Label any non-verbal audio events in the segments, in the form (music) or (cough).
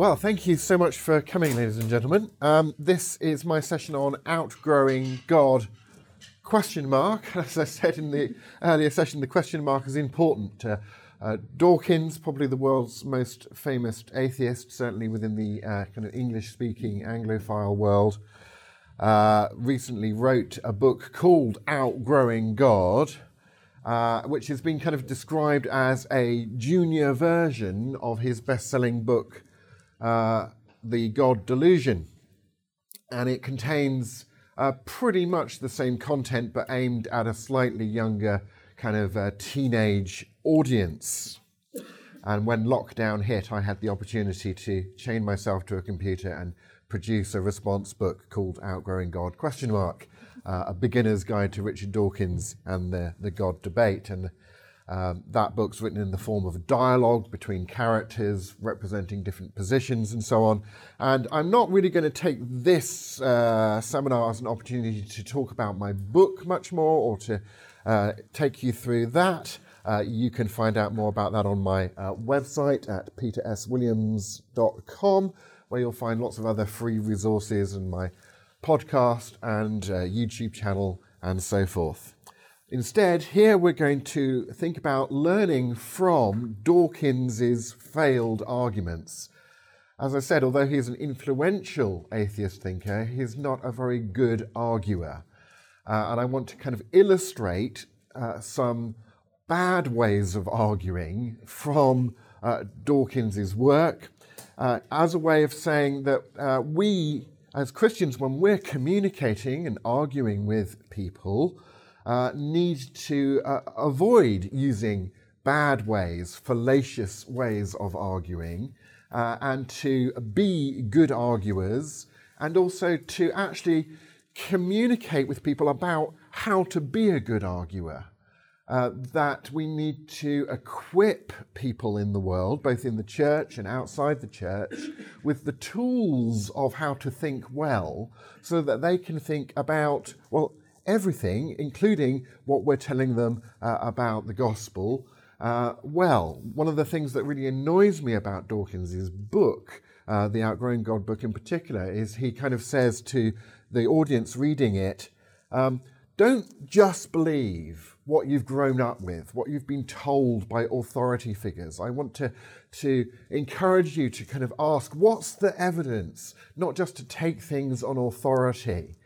Well, thank you so much for coming, ladies and gentlemen. Um, this is my session on outgrowing God. Question mark. (laughs) As I said in the earlier session, the question mark is important. Uh, uh, Dawkins, probably the world's most famous atheist, certainly within the uh, kind of English-speaking Anglophile world, uh, recently wrote a book called Outgrowing God. Uh, which has been kind of described as a junior version of his best selling book, uh, The God Delusion. And it contains uh, pretty much the same content but aimed at a slightly younger kind of uh, teenage audience. And when lockdown hit, I had the opportunity to chain myself to a computer and produce a response book called Outgrowing God question mark, uh, a beginner's guide to Richard Dawkins and the, the God debate. And um, that book's written in the form of a dialogue between characters representing different positions and so on. And I'm not really going to take this uh, seminar as an opportunity to talk about my book much more or to uh, take you through that. Uh, you can find out more about that on my uh, website at peterswilliams.com, where you'll find lots of other free resources and my podcast and uh, YouTube channel and so forth. Instead, here we're going to think about learning from Dawkins's failed arguments. As I said, although he's an influential atheist thinker, he's not a very good arguer. Uh, and I want to kind of illustrate uh, some bad ways of arguing from uh, Dawkins's work uh, as a way of saying that uh, we, as Christians, when we're communicating and arguing with people, uh, need to uh, avoid using bad ways, fallacious ways of arguing, uh, and to be good arguers, and also to actually communicate with people about how to be a good arguer. Uh, that we need to equip people in the world, both in the church and outside the church, with the tools of how to think well so that they can think about, well, everything, including what we're telling them uh, about the gospel. Uh, well, one of the things that really annoys me about Dawkins' book, uh, the Outgrowing God book in particular, is he kind of says to the audience reading it, um, don't just believe what you've grown up with, what you've been told by authority figures. I want to, to encourage you to kind of ask, what's the evidence? Not just to take things on authority.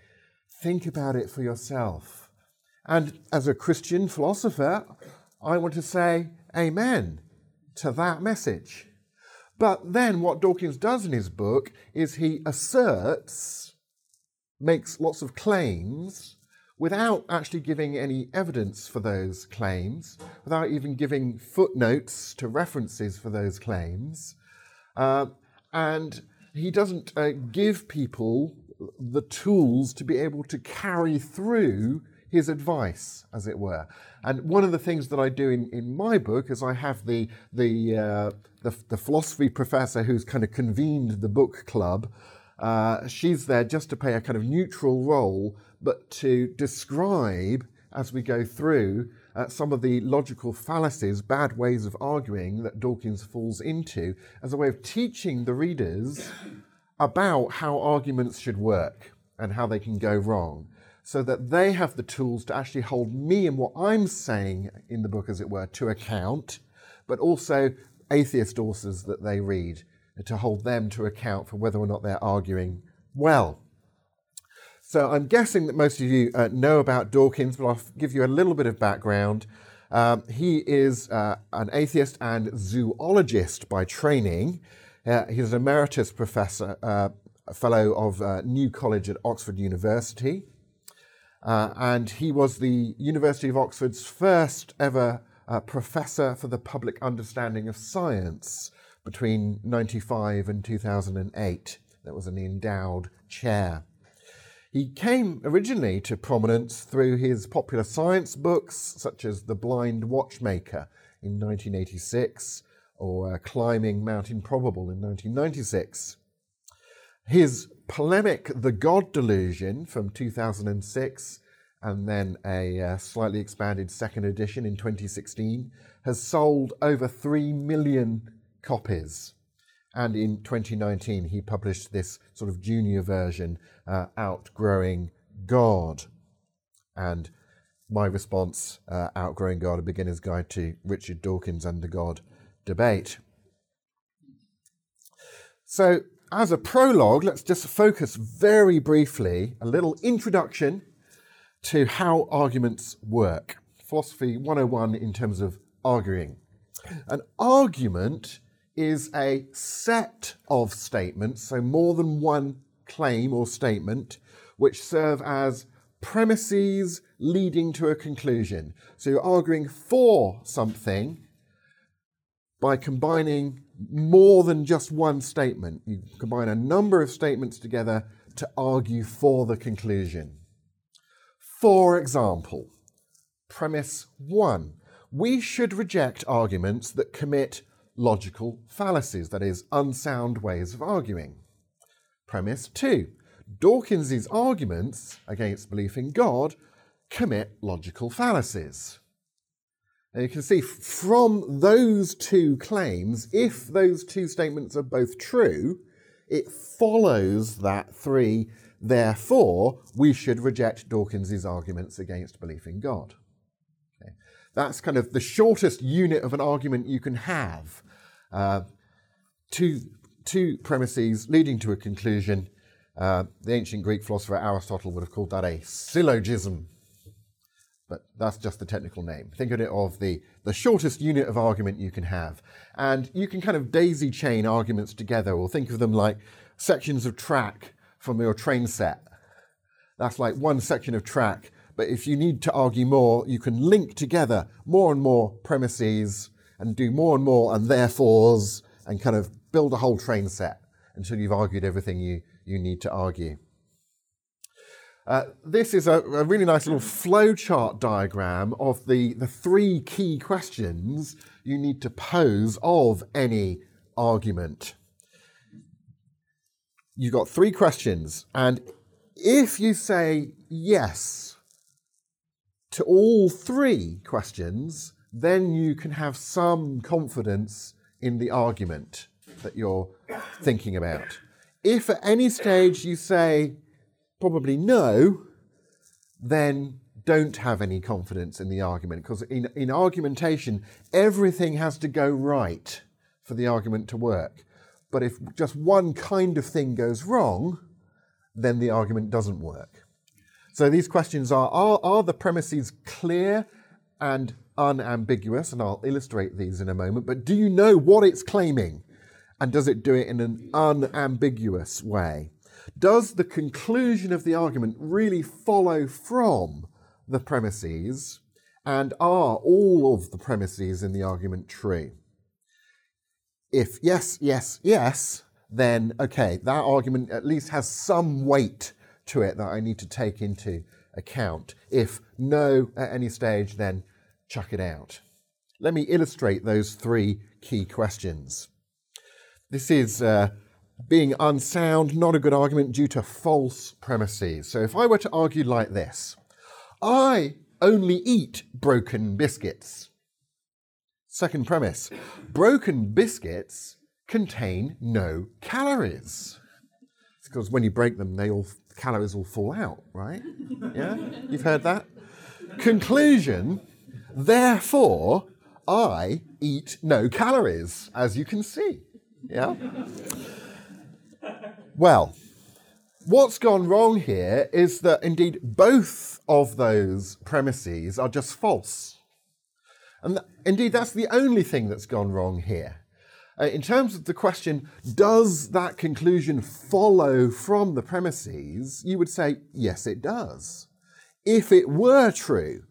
Think about it for yourself. And as a Christian philosopher, I want to say amen to that message. But then what Dawkins does in his book is he asserts, makes lots of claims without actually giving any evidence for those claims, without even giving footnotes to references for those claims. Uh, and he doesn't uh, give people the tools to be able to carry through his advice, as it were. And one of the things that I do in, in my book is I have the, the, uh, the, the, philosophy professor who's kind of convened the book club. Uh, she's there just to play a kind of neutral role, but to describe as we go through uh, some of the logical fallacies, bad ways of arguing that Dawkins falls into, as a way of teaching the readers about how arguments should work and how they can go wrong, so that they have the tools to actually hold me and what I'm saying in the book, as it were, to account, but also atheist authors that they read to hold them to account for whether or not they're arguing well. So I'm guessing that most of you uh, know about Dawkins, but I'll give you a little bit of background. Um, he is uh, an atheist and zoologist by training. Uh, he's an emeritus professor, uh, a fellow of uh, New College at Oxford University. Uh, and he was the University of Oxford's first ever uh, professor for the public understanding of science between 95 and 2008. That was an endowed chair. He came originally to prominence through his popular science books, such as The Blind Watchmaker in 1986 or uh, Climbing Mount Improbable in 1996. His polemic The God Delusion from 2006 and then a uh, slightly expanded second edition in 2016 has sold over 3 million copies. And in 2019, he published this sort of junior version, uh, Outgrowing God. And my response, uh, Outgrowing God, a beginner's guide to Richard Dawkins and the God debate. So, as a prologue, let's just focus very briefly a little introduction to how arguments work. Philosophy 101 in terms of arguing. An argument is a set of statements, so more than one claim or statement, which serve as premises leading to a conclusion. So you're arguing for something by combining more than just one statement. You combine a number of statements together to argue for the conclusion. For example, premise one we should reject arguments that commit logical fallacies, that is, unsound ways of arguing. Premise two Dawkins's arguments against belief in God commit logical fallacies. And you can see from those two claims, if those two statements are both true, it follows that three, therefore, we should reject Dawkins's arguments against belief in God. Okay. That's kind of the shortest unit of an argument you can have. Uh, two, two premises leading to a conclusion. Uh, the ancient Greek philosopher Aristotle would have called that a syllogism but that's just the technical name. Think of it of the, the shortest unit of argument you can have. And you can kind of daisy chain arguments together, or think of them like sections of track from your train set. That's like one section of track. But if you need to argue more, you can link together more and more premises and do more and more and therefores and kind of build a whole train set until you've argued everything you, you need to argue. Uh, this is a, a, really nice little flowchart diagram of the, the three key questions you need to pose of any argument. You've got three questions, and if you say yes to all three questions, then you can have some confidence in the argument that you're thinking about. If at any stage you say probably no, then don't have any confidence in the argument because in, in argumentation, everything has to go right for the argument to work. But if just one kind of thing goes wrong, then the argument doesn't work. So these questions are are, are the premises clear and unambiguous? And I'll illustrate these in a moment. But do you know what it's claiming? And does it do it in an unambiguous way? Does the conclusion of the argument really follow from the premises? And are all of the premises in the argument true? If yes, yes, yes, then okay, that argument at least has some weight to it that I need to take into account. If no at any stage, then chuck it out. Let me illustrate those three key questions. This is uh, being unsound, not a good argument due to false premises. So if I were to argue like this, I only eat broken biscuits. Second premise broken biscuits contain no calories. It's because when you break them, they all calories all fall out, right? (laughs) Yeah? You've heard that? Conclusion therefore, I eat no calories, as you can see. Yeah? Well, what's gone wrong here is that indeed both of those premises are just false. And th- indeed, that's the only thing that's gone wrong here. Uh, in terms of the question, does that conclusion follow from the premises? You would say, yes, it does. If it were true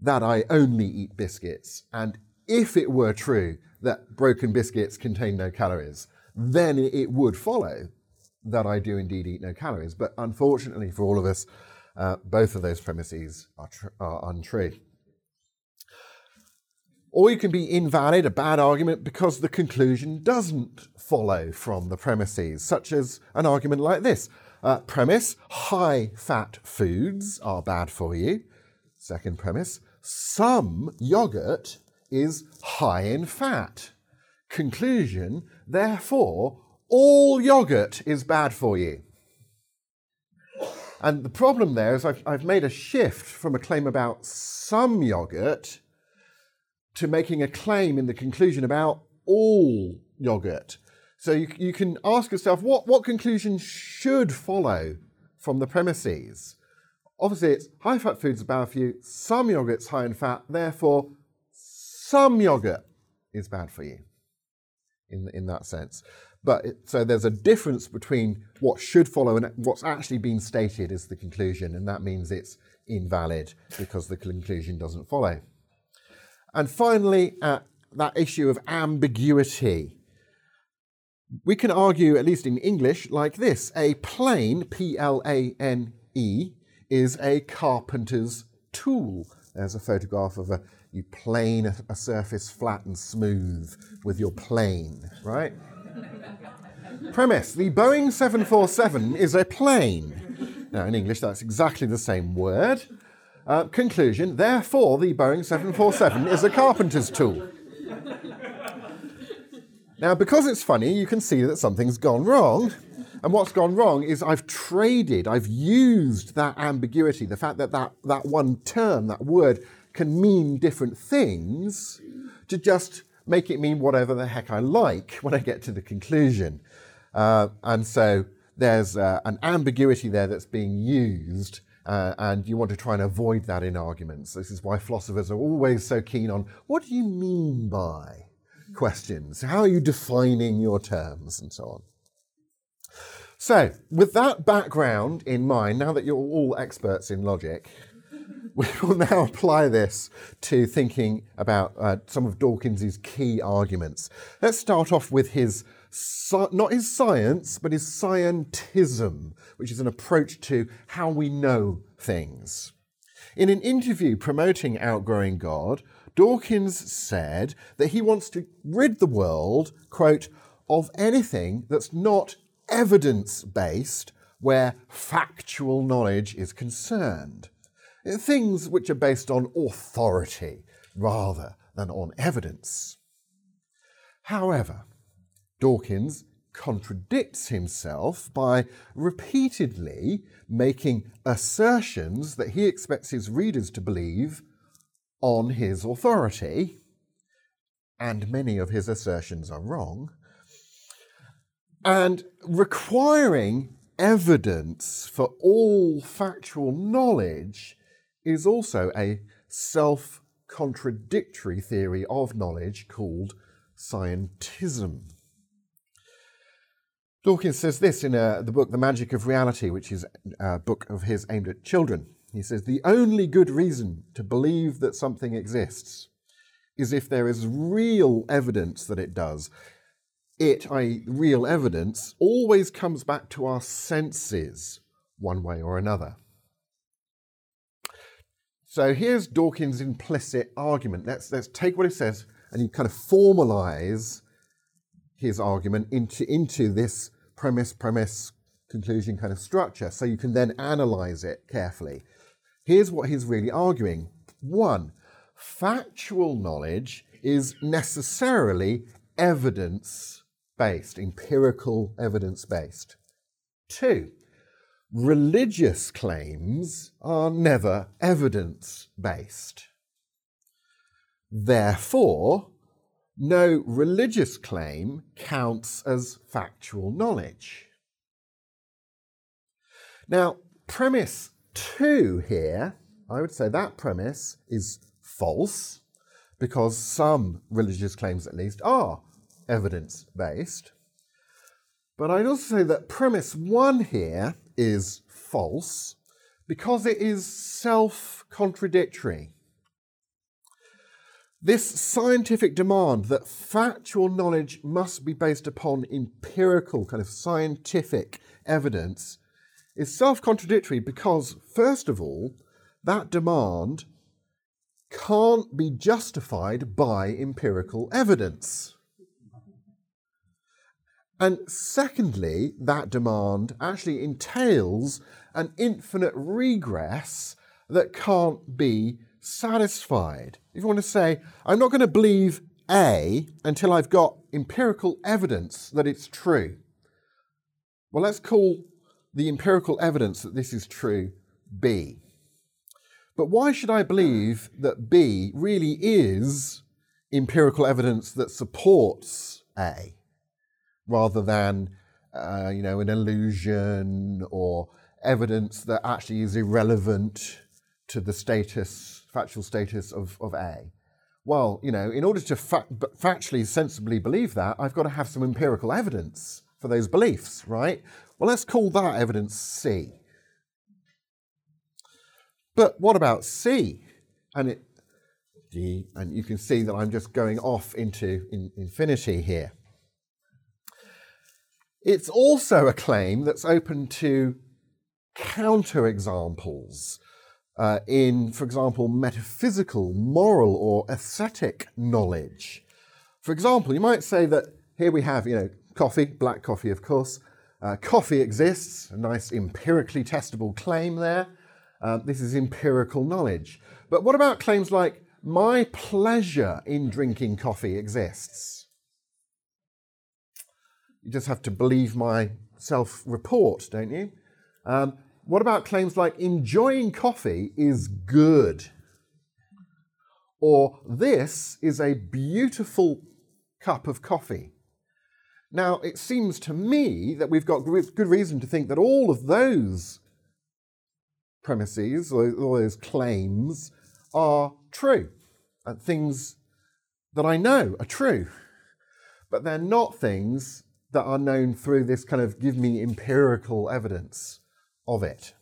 that I only eat biscuits, and if it were true that broken biscuits contain no calories, then it would follow that I do indeed eat no calories. But unfortunately for all of us, uh, both of those premises are, tr- are untrue. Or you can be invalid, a bad argument, because the conclusion doesn't follow from the premises, such as an argument like this. Uh, premise high fat foods are bad for you. Second premise some yogurt is high in fat. Conclusion therefore, all yogurt is bad for you. And the problem there is I've, I've made a shift from a claim about some yogurt to making a claim in the conclusion about all yogurt. So you, you can ask yourself what, what conclusion should follow from the premises? Obviously, it's high fat foods are bad for you, some yogurt's high in fat, therefore, some yogurt is bad for you in, in that sense. But it, so there's a difference between what should follow and what's actually been stated as the conclusion, and that means it's invalid because the conclusion doesn't follow. And finally, uh, that issue of ambiguity. We can argue, at least in English, like this a plane, P L A N E, is a carpenter's tool. There's a photograph of a you plane a surface flat and smooth with your plane, right? (laughs) Premise The Boeing 747 is a plane. Now, in English, that's exactly the same word. Uh, conclusion, therefore, the Boeing 747 is a carpenter's tool. Now, because it's funny, you can see that something's gone wrong. And what's gone wrong is I've traded, I've used that ambiguity, the fact that that, that one term, that word, can mean different things, to just make it mean whatever the heck I like when I get to the conclusion. Uh, and so there's uh, an ambiguity there that's being used uh, and you want to try and avoid that in arguments. This is why philosophers are always so keen on what do you mean by questions? How are you defining your terms and so on? So, with that background in mind, now that you're all experts in logic, (laughs) we will now apply this to thinking about uh, some of Dawkins's key arguments. Let's start off with his not his science, but his scientism, which is an approach to how we know things. In an interview promoting Outgrowing God, Dawkins said that he wants to rid the world, quote, of anything that's not evidence based where factual knowledge is concerned. Things which are based on authority rather than on evidence. However, Dawkins contradicts himself by repeatedly making assertions that he expects his readers to believe on his authority, and many of his assertions are wrong, and requiring evidence for all factual knowledge is also a self contradictory theory of knowledge called scientism. Dawkins says this in uh, the book The Magic of Reality, which is a book of his aimed at children. He says, The only good reason to believe that something exists is if there is real evidence that it does. It, i.e., real evidence, always comes back to our senses, one way or another. So here's Dawkins' implicit argument. Let's, let's take what he says and you kind of formalize his argument into, into this premise, premise, conclusion kind of structure so you can then analyze it carefully. Here's what he's really arguing. One, factual knowledge is necessarily evidence based, empirical evidence based. Two, religious claims are never evidence based. Therefore, no religious claim counts as factual knowledge. Now, premise two here, I would say that premise is false because some religious claims, at least, are evidence based. But I'd also say that premise one here is false because it is self contradictory. This scientific demand that factual knowledge must be based upon empirical, kind of scientific evidence is self contradictory because, first of all, that demand can't be justified by empirical evidence. And secondly, that demand actually entails an infinite regress that can't be satisfied. If you want to say, I'm not going to believe A until I've got empirical evidence that it's true. Well, let's call the empirical evidence that this is true B. But why should I believe that B really is empirical evidence that supports A rather than, uh, you know, an illusion or evidence that actually is irrelevant to the status, factual status of, of A? Well, you know, in order to fa- factually, sensibly believe that, I've got to have some empirical evidence for those beliefs, right? Well, let's call that evidence C. But what about C? And it, D, and you can see that I'm just going off into in, infinity here. It's also a claim that's open to counterexamples uh, in, for example, metaphysical, moral, or aesthetic knowledge. For example, you might say that here we have, you know, coffee, black coffee, of course. Uh, coffee exists, a nice empirically testable claim there. Uh, this is empirical knowledge. But what about claims like, my pleasure in drinking coffee exists? You just have to believe my self report, don't you? Um, what about claims like, enjoying coffee is good? Or, this is a beautiful cup of coffee. Now, it seems to me that we've got good reason to think that all of those premises, all those claims, are true. And things that I know are true. But they're not things that are known through this kind of give me empirical evidence of it.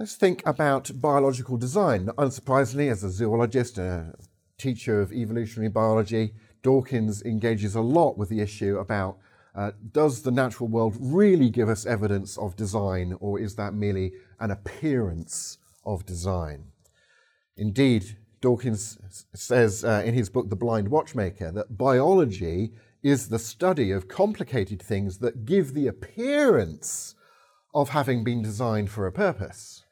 Let's think about biological design. Unsurprisingly, as a zoologist a teacher of evolutionary biology, Dawkins engages a lot with the issue about uh, does the natural world really give us evidence of design, or is that merely an appearance of design? Indeed, Dawkins says uh, in his book, The Blind Watchmaker, that biology is the study of complicated things that give the appearance of having been designed for a purpose.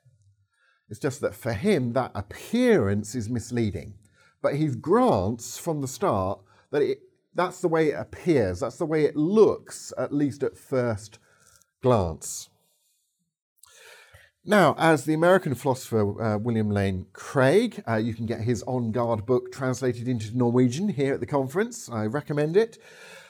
It's just that for him, that appearance is misleading. But he grants from the start that it that's the way it appears, that's the way it looks, at least at first glance. Now, as the American philosopher uh, William Lane Craig, uh, you can get his On Guard book translated into Norwegian here at the conference. I recommend it.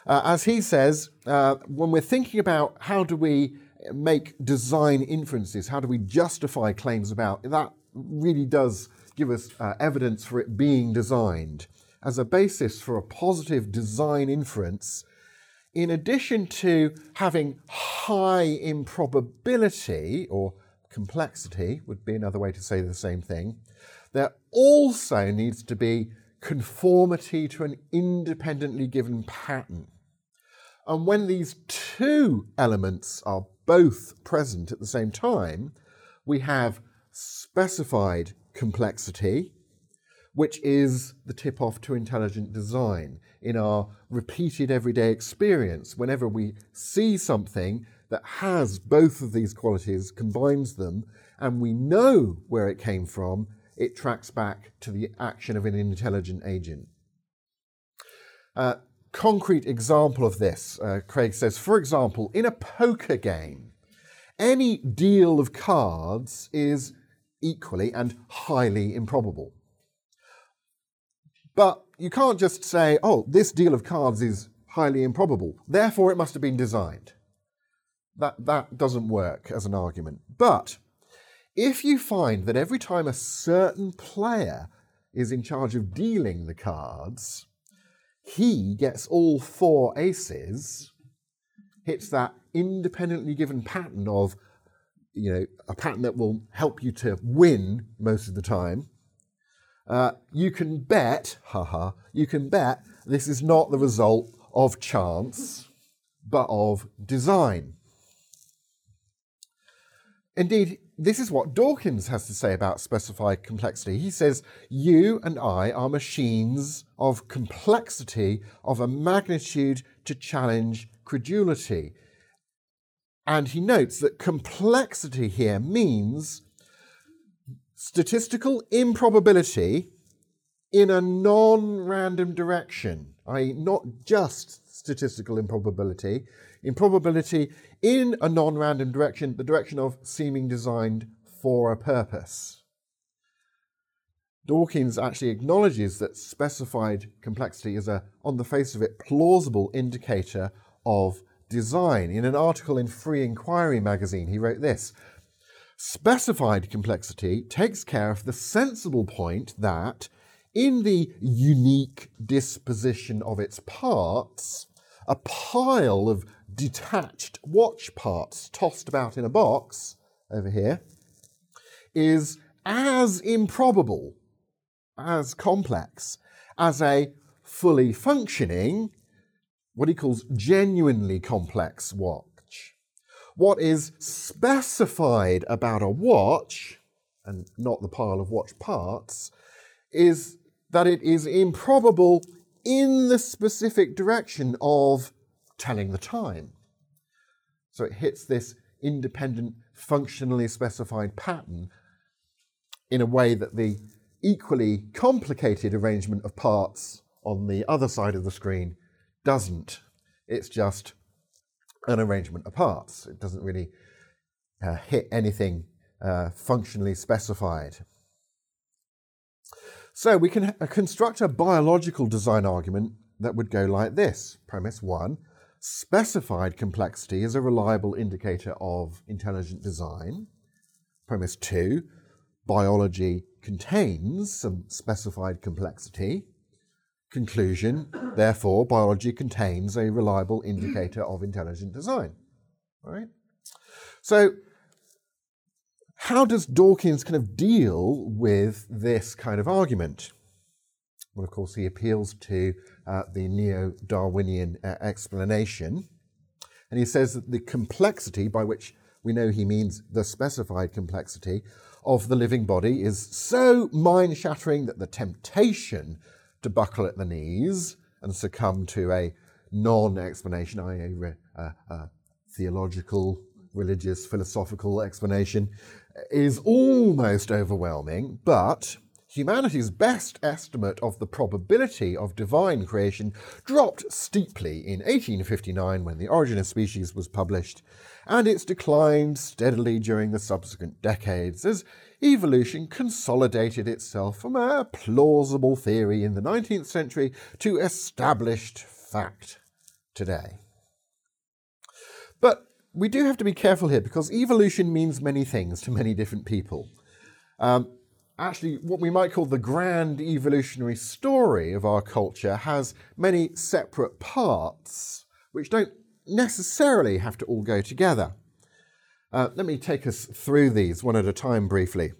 Uh, as he says, uh, when we're thinking about how do we make design inferences, how do we justify claims about that, really does give us uh, evidence for it being designed as a basis for a positive design inference, in addition to having high improbability or complexity, would be another way to say the same thing, there also needs to be conformity to an independently given pattern. And when these two elements are both present at the same time, we have specified complexity which is the tip off to intelligent design in our repeated everyday experience. Whenever we see something that has both of these qualities, combines them, and we know where it came from, it tracks back to the action of an intelligent agent. Uh, concrete example of this, uh, Craig says, for example, in a poker game, any deal of cards is equally and highly improbable. But you can't just say, oh, this deal of cards is highly improbable, therefore it must have been designed. That, that doesn't work as an argument. But if you find that every time a certain player is in charge of dealing the cards, he gets all four aces, hits that independently given pattern of, you know, a pattern that will help you to win most of the time. Uh, you can bet, haha, you can bet this is not the result of chance, but of design. Indeed, this is what Dawkins has to say about specified complexity. He says, You and I are machines of complexity of a magnitude to challenge credulity. And he notes that complexity here means statistical improbability in a non random direction, i.e., not just statistical improbability, improbability in a non random direction, the direction of seeming designed for a purpose. Dawkins actually acknowledges that specified complexity is a, on the face of it, plausible indicator of design. In an article in Free Inquiry magazine, he wrote this Specified complexity takes care of the sensible point that, in the unique disposition of its parts, a pile of detached watch parts tossed about in a box over here is as improbable, as complex as a fully functioning, what he calls genuinely complex watch. What is specified about a watch, and not the pile of watch parts, is that it is improbable in the specific direction of telling the time. So it hits this independent, functionally specified pattern in a way that the equally complicated arrangement of parts on the other side of the screen doesn't. It's just an arrangement of parts. It doesn't really uh, hit anything uh, functionally specified. So we can construct a biological design argument that would go like this. Premise one specified complexity is a reliable indicator of intelligent design. Premise two biology contains some specified complexity. Conclusion therefore, biology contains a reliable indicator of intelligent design. Right? So, how does Dawkins kind of deal with this kind of argument? Well, of course, he appeals to uh, the neo Darwinian uh, explanation. And he says that the complexity, by which we know he means the specified complexity, of the living body is so mind shattering that the temptation to buckle at the knees and succumb to a non explanation, i.e., a, a theological religious, philosophical explanation is almost overwhelming, but humanity's best estimate of the probability of divine creation dropped steeply in 1859 when The Origin of Species was published, and it's declined steadily during the subsequent decades as evolution consolidated itself from a plausible theory in the 19th century to established fact today. But we do have to be careful here because evolution means many things to many different people. Um, actually, what we might call the grand evolutionary story of our culture has many separate parts which don't necessarily have to all go together. Uh, let me take us through these one at a time briefly.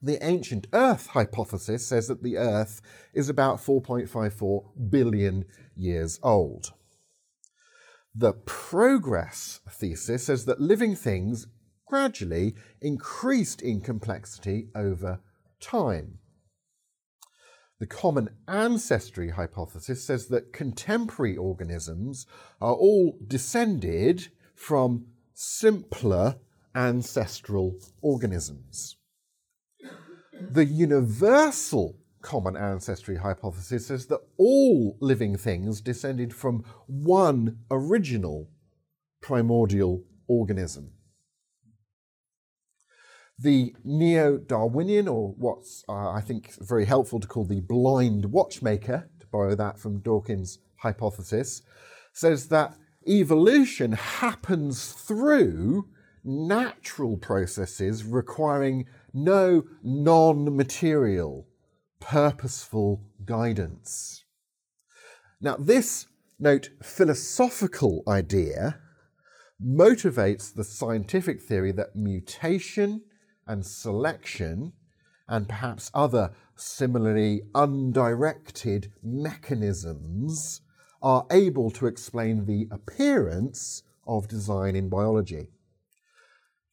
The ancient Earth hypothesis says that the Earth is about 4.54 billion years old. The progress thesis says that living things gradually increased in complexity over time. The common ancestry hypothesis says that contemporary organisms are all descended from simpler ancestral organisms. The universal common ancestry hypothesis says that all living things descended from one original primordial organism. The neo Darwinian, or what's uh, I think very helpful to call the blind watchmaker, to borrow that from Dawkins' hypothesis, says that evolution happens through natural processes requiring no non material, purposeful guidance. Now, this, note, philosophical idea motivates the scientific theory that mutation and selection and perhaps other similarly undirected mechanisms are able to explain the appearance of design in biology.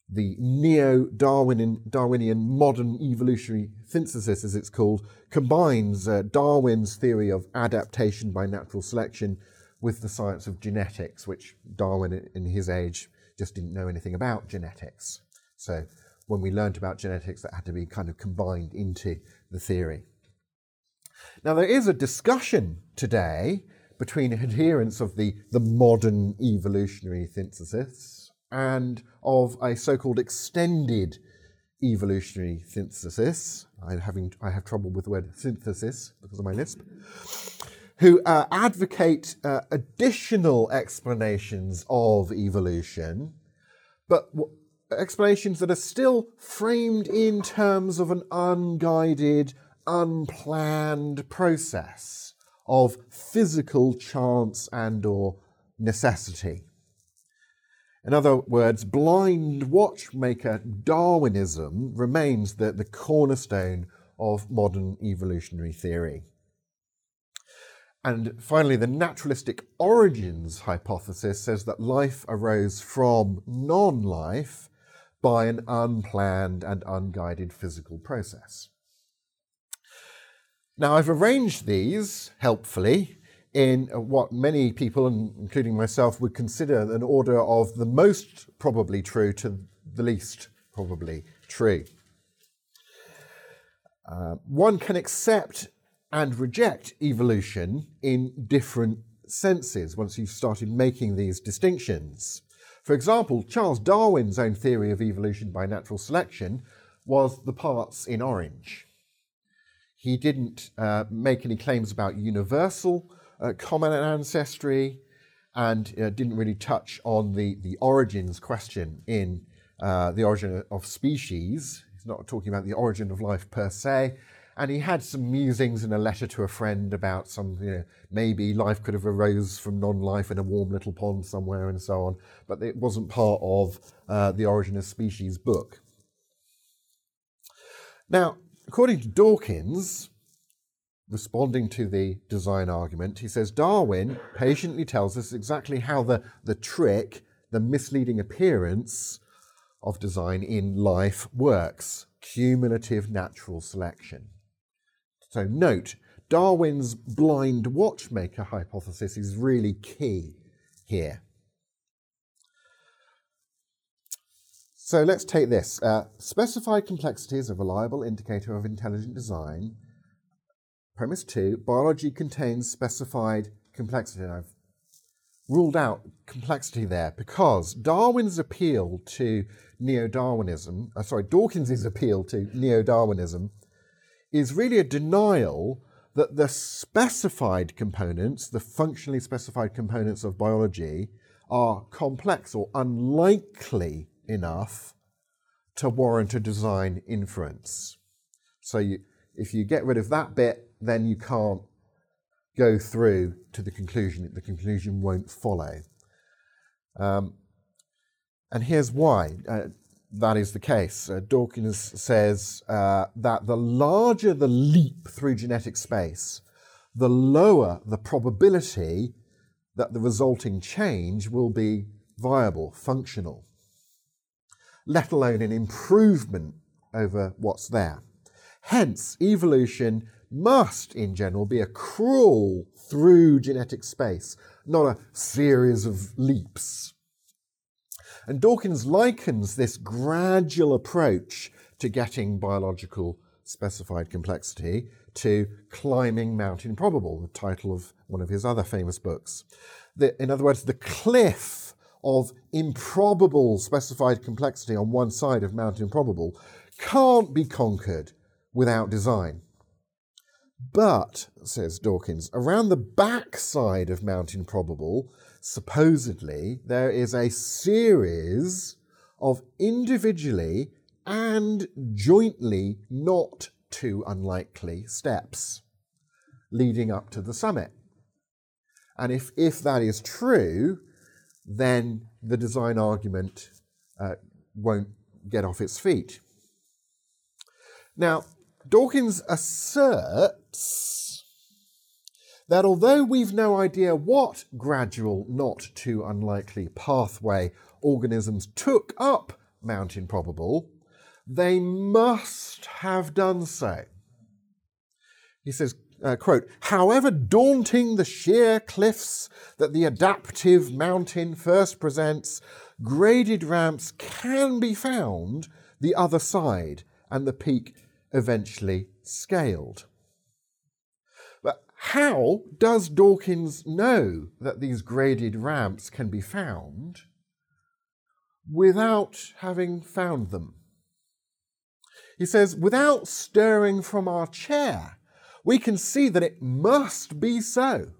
The neo Darwinian modern evolutionary synthesis, as it's called, combines uh, Darwin's theory of adaptation by natural selection with the science of genetics, which Darwin in his age just didn't know anything about genetics. So when we learned about genetics, that had to be kind of combined into the theory. Now, there is a discussion today between adherents of the, the modern evolutionary synthesis and of a so called extended evolutionary synthesis. I, having, I have trouble with the word synthesis because of my lisp who uh, advocate uh, additional explanations of evolution, but w- explanations that are still framed in terms of an unguided, unplanned process of physical chance and or necessity. In other words, blind watchmaker Darwinism remains the, the cornerstone of modern evolutionary theory. And finally, the naturalistic origins hypothesis says that life arose from non life by an unplanned and unguided physical process. Now, I've arranged these helpfully in what many people, including myself, would consider an order of the most probably true to the least probably true. Uh, one can accept and reject evolution in different senses once you've started making these distinctions. For example, Charles Darwin's own theory of evolution by natural selection was the parts in orange. He didn't uh, make any claims about universal uh, common ancestry and uh, didn't really touch on the, the origins question in uh, the origin of species. He's not talking about the origin of life per se, and he had some musings in a letter to a friend about some, you know, maybe life could have arose from non-life in a warm little pond somewhere and so on, but it wasn't part of uh, the Origin of Species book. Now, according to Dawkins, responding to the design argument, he says Darwin patiently tells us exactly how the, the trick, the misleading appearance of design in life works cumulative natural selection. So note, Darwin's blind watchmaker hypothesis is really key here. So let's take this. Uh, specified complexity is a reliable indicator of intelligent design. Premise two, biology contains specified complexity. And I've ruled out complexity there because Darwin's appeal to neo-Darwinism, uh, sorry, Dawkins's appeal to neo-Darwinism is really a denial that the specified components, the functionally specified components of biology, are complex or unlikely enough to warrant a design inference. So you, if you get rid of that bit, then you can't go through to the conclusion. The conclusion won't follow. Um, and here's why. Uh, that is the case. Uh, Dawkins says uh, that the larger the leap through genetic space, the lower the probability that the resulting change will be viable, functional, let alone an improvement over what's there. Hence, evolution must, in general, be a crawl through genetic space, not a series of leaps. And Dawkins likens this gradual approach to getting biological specified complexity to Climbing Mount Improbable, the title of one of his other famous books. The, in other words, the cliff of improbable specified complexity on one side of Mount Improbable can't be conquered without design. But, says Dawkins, around the back side of Mount Improbable, supposedly, there is a series of individually and jointly not too unlikely steps leading up to the summit. And if, if that is true, then the design argument uh, won't get off its feet. Now, Dawkins asserts that although we've no idea what gradual, not too unlikely pathway organisms took up Mount Improbable, they must have done so. He says, uh, quote, however daunting the sheer cliffs that the adaptive mountain first presents, graded ramps can be found the other side and the peak eventually scaled. How does Dawkins know that these graded ramps can be found without having found them? He says, without stirring from our chair, we can see that it must be so,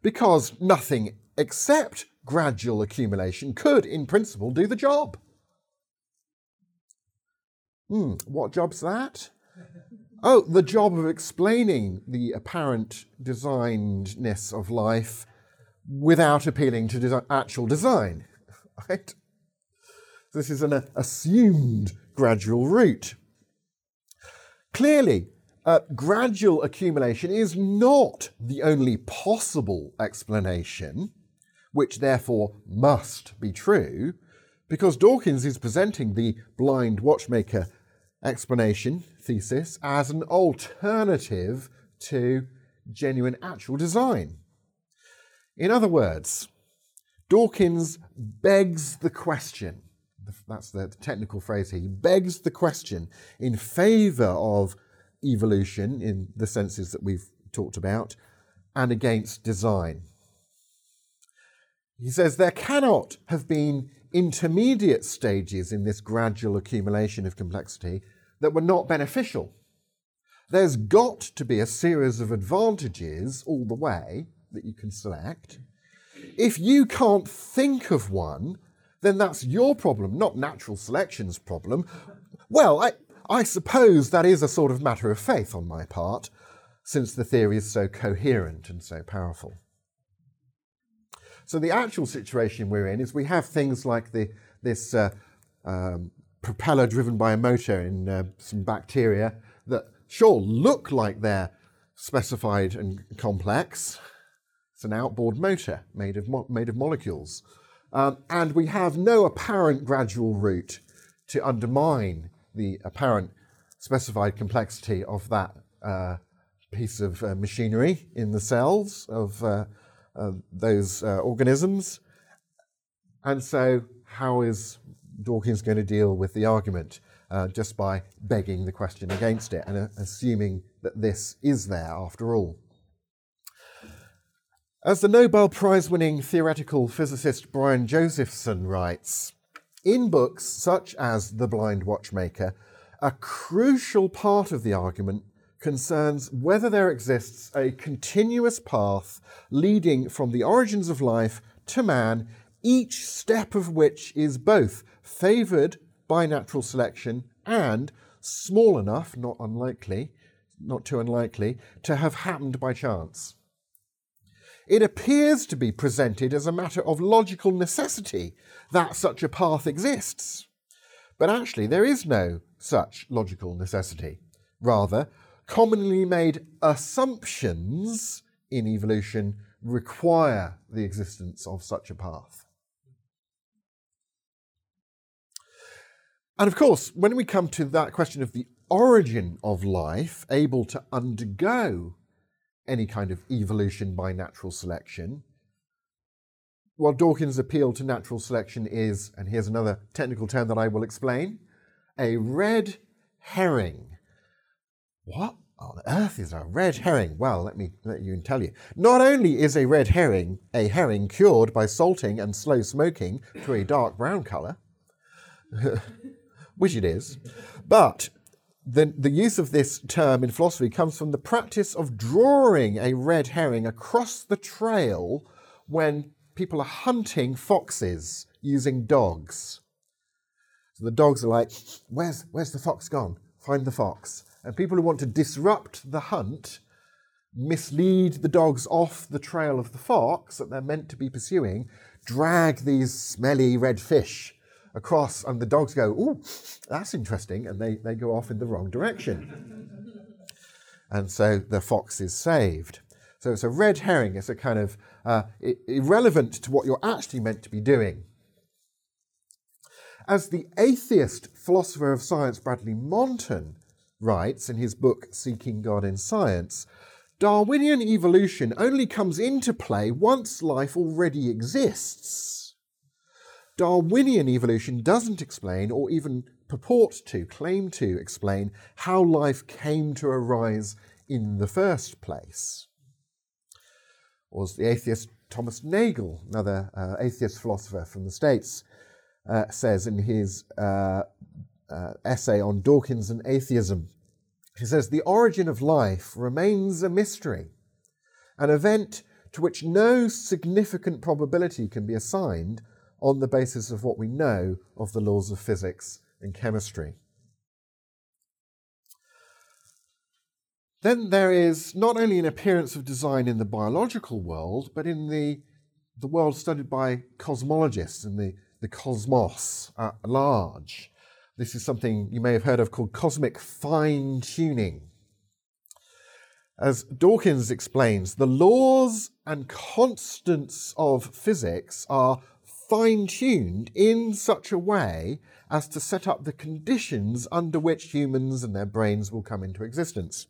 because nothing except gradual accumulation could, in principle, do the job. Hmm, what job's that? Oh, the job of explaining the apparent designedness of life without appealing to actual design. (laughs) Right? This is an uh, assumed gradual route. Clearly, uh, gradual accumulation is not the only possible explanation, which therefore must be true, because Dawkins is presenting the blind watchmaker explanation thesis as an alternative to genuine actual design. In other words, Dawkins begs the question. That's the technical phrase here. He begs the question in favor of evolution in the senses that we've talked about and against design. He says there cannot have been intermediate stages in this gradual accumulation of complexity that were not beneficial. There's got to be a series of advantages all the way that you can select. If you can't think of one, then that's your problem, not natural selection's problem. Well, I, I suppose that is a sort of matter of faith on my part, since the theory is so coherent and so powerful. So the actual situation we're in is we have things like the, this uh, um, propeller driven by a motor in uh, some bacteria that sure look like they're specified and complex. It's an outboard motor made of, mo- made of molecules. Um, and we have no apparent gradual route to undermine the apparent specified complexity of that uh, piece of uh, machinery in the cells of uh, those uh, organisms. And so, how is Dawkins going to deal with the argument uh, just by begging the question against it and uh, assuming that this is there after all. As the Nobel Prize winning theoretical physicist Brian Josephson writes, in books such as The Blind Watchmaker, a crucial part of the argument concerns whether there exists a continuous path leading from the origins of life to man, each step of which is both favoured by natural selection and small enough, not unlikely, not too unlikely, to have happened by chance. It appears to be presented as a matter of logical necessity that such a path exists. But actually, there is no such logical necessity. Rather, commonly made assumptions in evolution require the existence of such a path. And of course, when we come to that question of the origin of life, able to undergo any kind of evolution by natural selection, well, Dawkins' appeal to natural selection is, and here's another technical term that I will explain, a red herring. What on earth is a red herring? Well, let me let you tell you. Not only is a red herring a herring cured by salting and slow smoking to a dark brown colour, (laughs) which it is. But the, the use of this term in philosophy comes from the practice of drawing a red herring across the trail when people are hunting foxes using dogs. So the dogs are like, where's, where's the fox gone? Find the fox. And people who want to disrupt the hunt mislead the dogs off the trail of the fox that they're meant to be pursuing, drag these smelly red fish across, and the dogs go, Ooh, that's interesting, and they, they go off in the wrong direction. and so the fox is saved. So it's a red herring, it's a kind of uh, irrelevant to what you're actually meant to be doing. As the atheist philosopher of science Bradley Monton writes in his book Seeking God in Science, Darwinian evolution only comes into play once life already exists. Darwinian evolution doesn't explain, or even purport to, claim to explain, how life came to arise in the first place. Or as the atheist Thomas Nagel, another uh, atheist philosopher from the States, uh, says in his uh, uh essay on Dawkins and atheism, he says, The origin of life remains a mystery, an event to which no significant probability can be assigned on the basis of what we know of the laws of physics and chemistry. Then there is not only an appearance of design in the biological world, but in the, the world studied by cosmologists and the, the cosmos at large. This is something you may have heard of called cosmic fine tuning. As Dawkins explains, the laws and constants of physics are fine tuned in such a way as to set up the conditions under which humans and their brains will come into existence.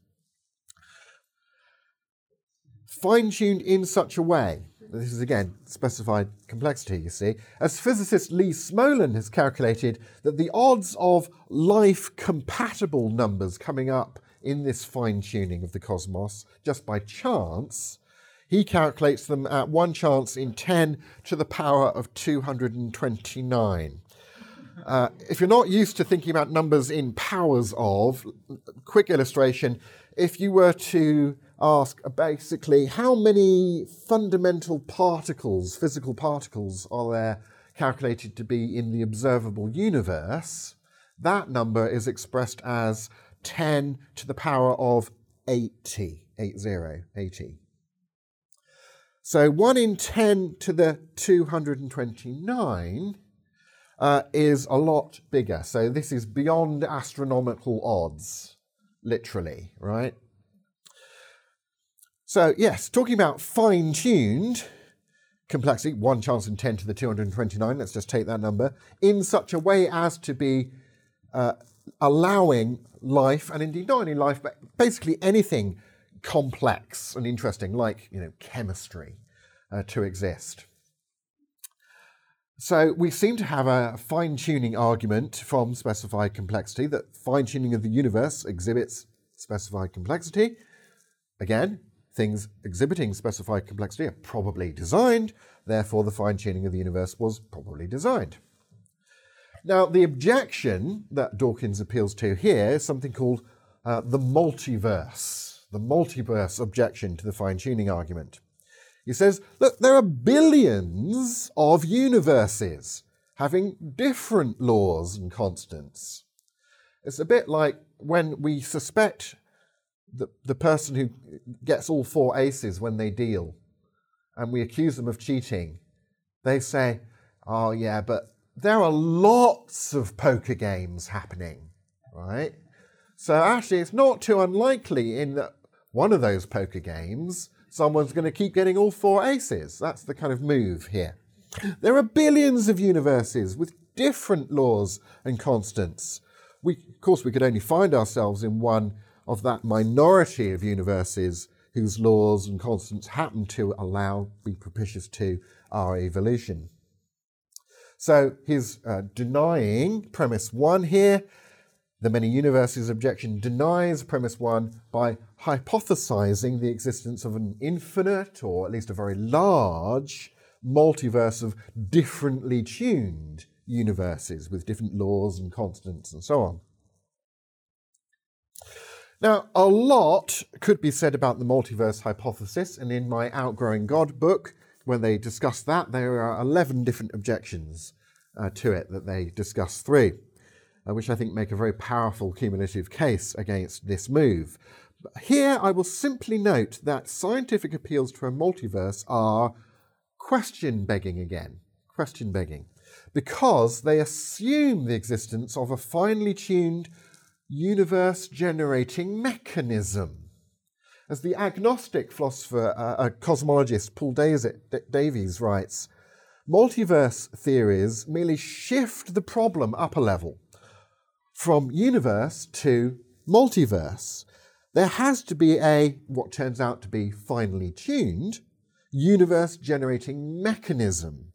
Fine tuned in such a way this is again specified complexity, you see. As physicist Lee Smolin has calculated that the odds of life compatible numbers coming up in this fine tuning of the cosmos just by chance, he calculates them at one chance in 10 to the power of 229. Uh, if you're not used to thinking about numbers in powers of, quick illustration, if you were to ask basically how many fundamental particles, physical particles, are there calculated to be in the observable universe, that number is expressed as 10 to the power of 80, 80, 80. So 1 in 10 to the 229 uh, is a lot bigger. So this is beyond astronomical odds, literally, right? So, yes, talking about fine tuned complexity, one chance in 10 to the 229, let's just take that number, in such a way as to be uh, allowing life, and indeed not only life, but basically anything complex and interesting, like you know, chemistry, uh, to exist. So we seem to have a fine tuning argument from specified complexity that fine tuning of the universe exhibits specified complexity. Again, things exhibiting specified complexity are probably designed, therefore, the fine tuning of the universe was probably designed. Now, the objection that Dawkins appeals to here is something called uh, the multiverse, the multiverse objection to the fine tuning argument. He says, look, there are billions of universes having different laws and constants. It's a bit like when we suspect the, the person who gets all four aces when they deal and we accuse them of cheating, they say, oh, yeah, but there are lots of poker games happening, right? So actually, it's not too unlikely in that one of those poker games, someone's going to keep getting all four aces. That's the kind of move here. There are billions of universes with different laws and constants. We, of course, we could only find ourselves in one of that minority of universes whose laws and constants happen to allow, be propitious to our evolution. So he's uh, denying premise one here. The many universes objection denies premise one by hypothesizing the existence of an infinite, or at least a very large, multiverse of differently tuned universes with different laws and constants and so on. Now, a lot could be said about the multiverse hypothesis, and in my Outgrowing God book, when they discuss that, there are 11 different objections uh, to it that they discuss through. Uh, which I think make a very powerful cumulative case against this move. Here I will simply note that scientific appeals to a multiverse are question begging again. Question begging. Because they assume the existence of a finely tuned universe generating mechanism. As the agnostic philosopher, uh, cosmologist Paul Davies writes, multiverse theories merely shift the problem up a level from universe to multiverse. There has to be a, what turns out to be finely tuned, universe generating mechanism.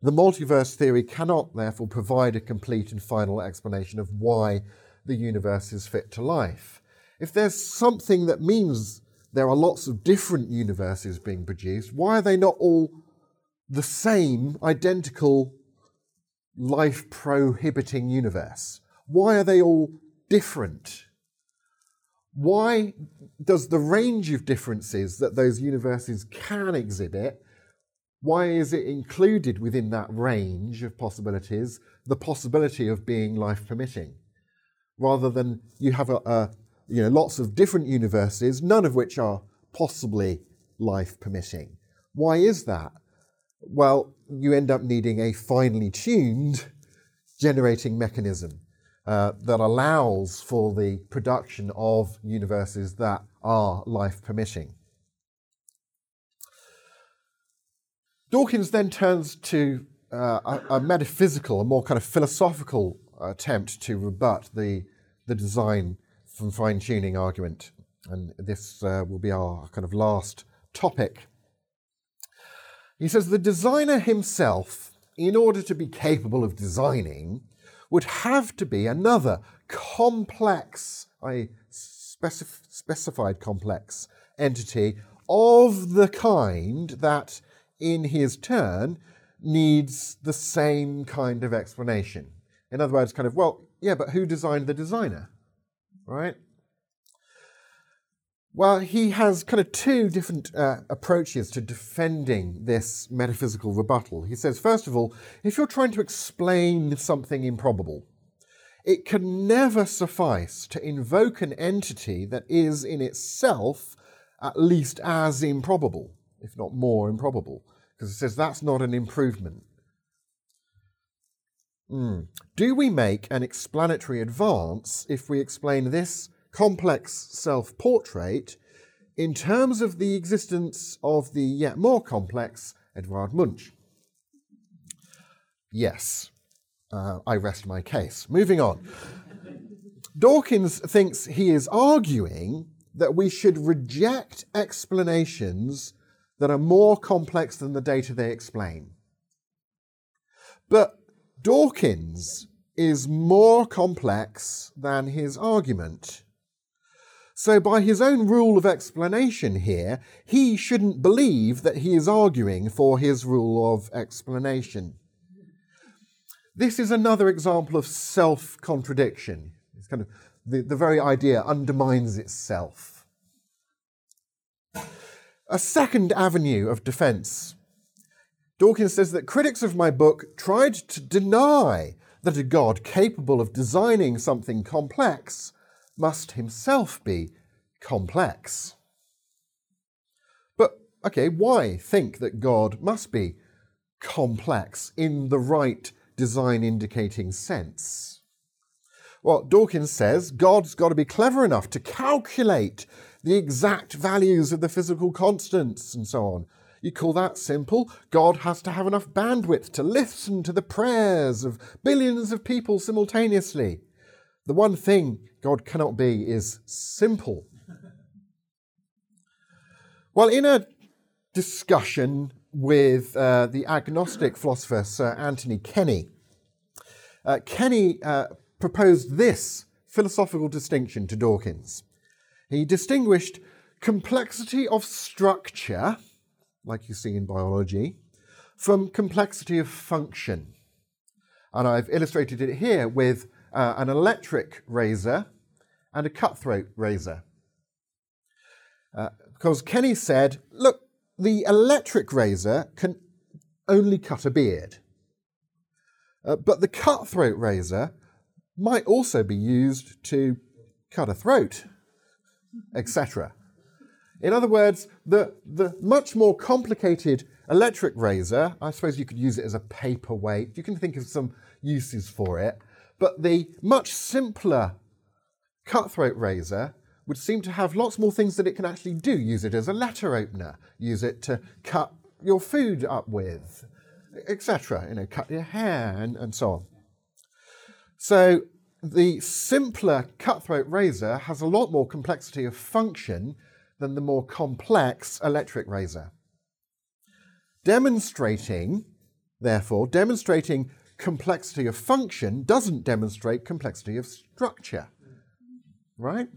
The multiverse theory cannot, therefore, provide a complete and final explanation of why the universe is fit to life. If there's something that means there are lots of different universes being produced, why are they not all the same, identical, life prohibiting universe? Why are they all different? Why does the range of differences that those universes can exhibit, why is it included within that range of possibilities the possibility of being life permitting? Rather than you have a, a you know, lots of different universes, none of which are possibly life permitting. Why is that? Well, you end up needing a finely tuned generating mechanism uh, that allows for the production of universes that are life permitting. Dawkins then turns to uh, a, a, metaphysical, a more kind of philosophical attempt to rebut the, the design from fine tuning argument. And this uh, will be our kind of last topic. He says the designer himself, in order to be capable of designing, would have to be another complex, I specif- specified complex entity of the kind that, in his turn, needs the same kind of explanation. In other words, kind of, well, yeah, but who designed the designer? right? Well, he has kind of two different uh, approaches to defending this metaphysical rebuttal. He says, first of all, if you're trying to explain something improbable, it can never suffice to invoke an entity that is in itself at least as improbable, if not more improbable, because it says that's not an improvement. Mm. Do we make an explanatory advance if we explain this complex self portrait in terms of the existence of the yet more complex Edvard Munch? Yes. Uh, I rest my case. Moving on. Dawkins thinks he is arguing that we should reject explanations that are more complex than the data they explain. But Dawkins is more complex than his argument. So, by his own rule of explanation here, he shouldn't believe that he is arguing for his rule of explanation. This is another example of self contradiction. It's kind of the, the very idea undermines itself. A second avenue of defense Dawkins says that critics of my book tried to deny that a God capable of designing something complex must himself be complex. But, okay, why think that God must be complex in the right design indicating sense? Well, Dawkins says God's got to be clever enough to calculate the exact values of the physical constants and so on, you call that simple? God has to have enough bandwidth to listen to the prayers of billions of people simultaneously. The one thing God cannot be is simple. well, in a discussion with uh, the agnostic philosopher Sir Anthony Kenny, uh, Kenny uh, proposed this philosophical distinction to Dawkins. He distinguished complexity of structure like you see in biology, from complexity of function. And I've illustrated it here with uh, an electric razor and a cutthroat razor. Uh, because Kenny said, look, the electric razor can only cut a beard. Uh, but the cutthroat razor might also be used to cut a throat, etc. In other words, the, the much more complicated electric razor, I suppose you could use it as a paperweight. You can think of some uses for it. But the much simpler cutthroat razor would seem to have lots more things that it can actually do. Use it as a letter opener, use it to cut your food up with, etc. You know, cut your hair and, and so on. So the simpler cutthroat razor has a lot more complexity of function than the more complex electric razor. Demonstrating, therefore, demonstrating complexity of function doesn't demonstrate complexity of structure. Right?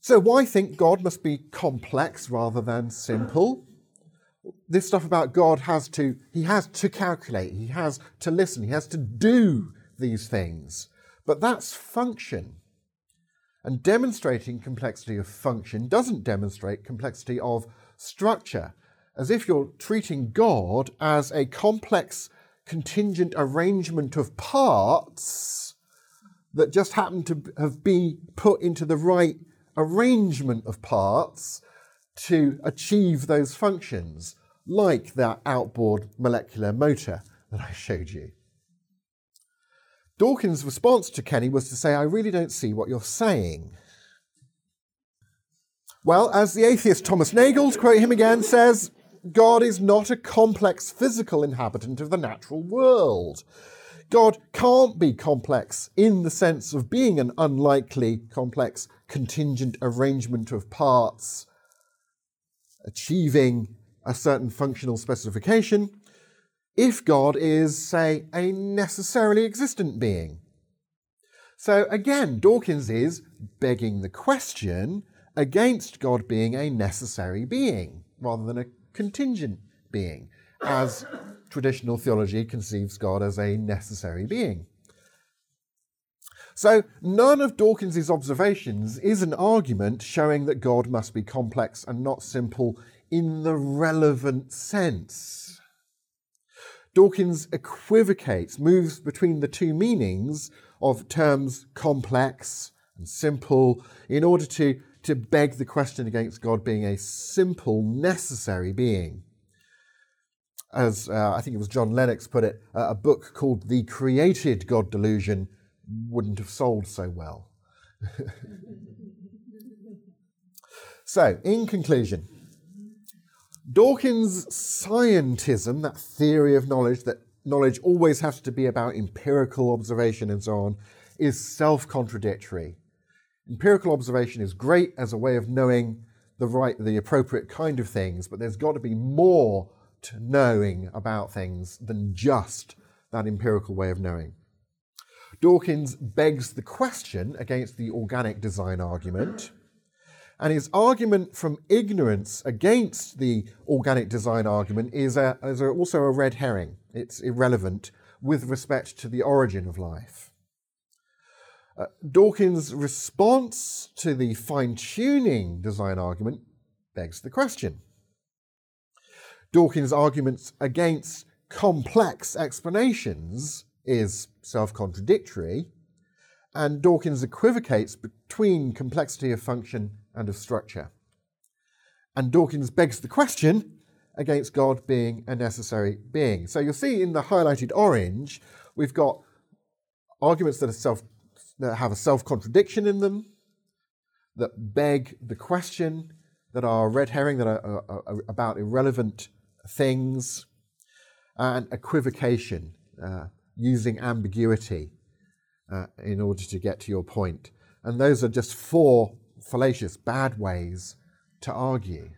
So, why think God must be complex rather than simple? This stuff about God has to, he has to calculate, he has to listen, he has to do these things. But that's function. And demonstrating complexity of function doesn't demonstrate complexity of structure, as if you're treating God as a complex contingent arrangement of parts that just happen to have been put into the right arrangement of parts to achieve those functions, like that outboard molecular motor that I showed you. Dawkins' response to Kenny was to say, I really don't see what you're saying. Well, as the atheist Thomas Nagel, to quote him again, says, God is not a complex physical inhabitant of the natural world. God can't be complex in the sense of being an unlikely, complex, contingent arrangement of parts, achieving a certain functional specification if God is, say, a necessarily existent being. So again, Dawkins is begging the question against God being a necessary being rather than a contingent being, as traditional theology conceives God as a necessary being. So, none of Dawkins's observations is an argument showing that God must be complex and not simple in the relevant sense. Dawkins equivocates, moves between the two meanings of terms complex and simple in order to, to beg the question against God being a simple, necessary being. As uh, I think it was John Lennox put it, uh, a book called The Created God Delusion wouldn't have sold so well. (laughs) so, in conclusion, Dawkins' scientism, that theory of knowledge, that knowledge always has to be about empirical observation and so on, is self contradictory. Empirical observation is great as a way of knowing the right, the appropriate kind of things, but there's got to be more to knowing about things than just that empirical way of knowing. Dawkins begs the question against the organic design argument and his argument from ignorance against the organic design argument is, a, is a, also a red herring. It's irrelevant with respect to the origin of life. Uh, Dawkins' response to the fine tuning design argument begs the question. Dawkins' arguments against complex explanations is self contradictory, and Dawkins equivocates between complexity of function and of structure. And Dawkins begs the question against God being a necessary being. So you'll see in the highlighted orange, we've got arguments that, are self, that have a self contradiction in them, that beg the question, that are red herring, that are, are, are about irrelevant things, and equivocation, uh, using ambiguity uh, in order to get to your point. And those are just four fallacious, bad ways to argue.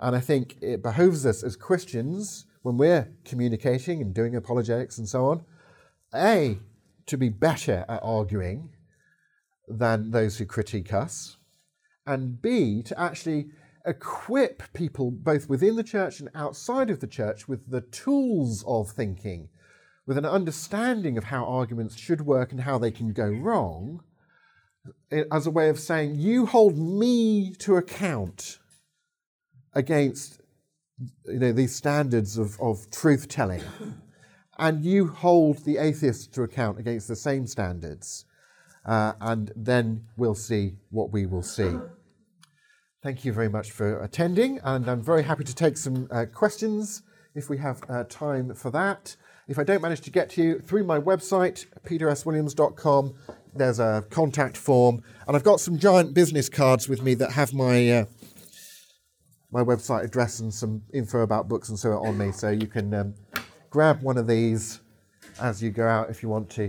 And I think it behoves us as Christians, when we're communicating and doing apologetics and so on, A, to be better at arguing than those who critique us, and B, to actually equip people both within the church and outside of the church with the tools of thinking, with an understanding of how arguments should work and how they can go wrong, eh, as a way of saying, You hold me to account against you know, these standards of, of truth telling. and you hold the atheists to account against the same standards, uh, and then we'll see what we will see. Thank you very much for attending, and I'm very happy to take some uh, questions if we have uh, time for that. If I don't manage to get to you, through my website, peterswilliams.com, there's a contact form, and I've got some giant business cards with me that have my uh, my website address and some info about books and so on me. So you can um, grab one of these as you go out if you want to.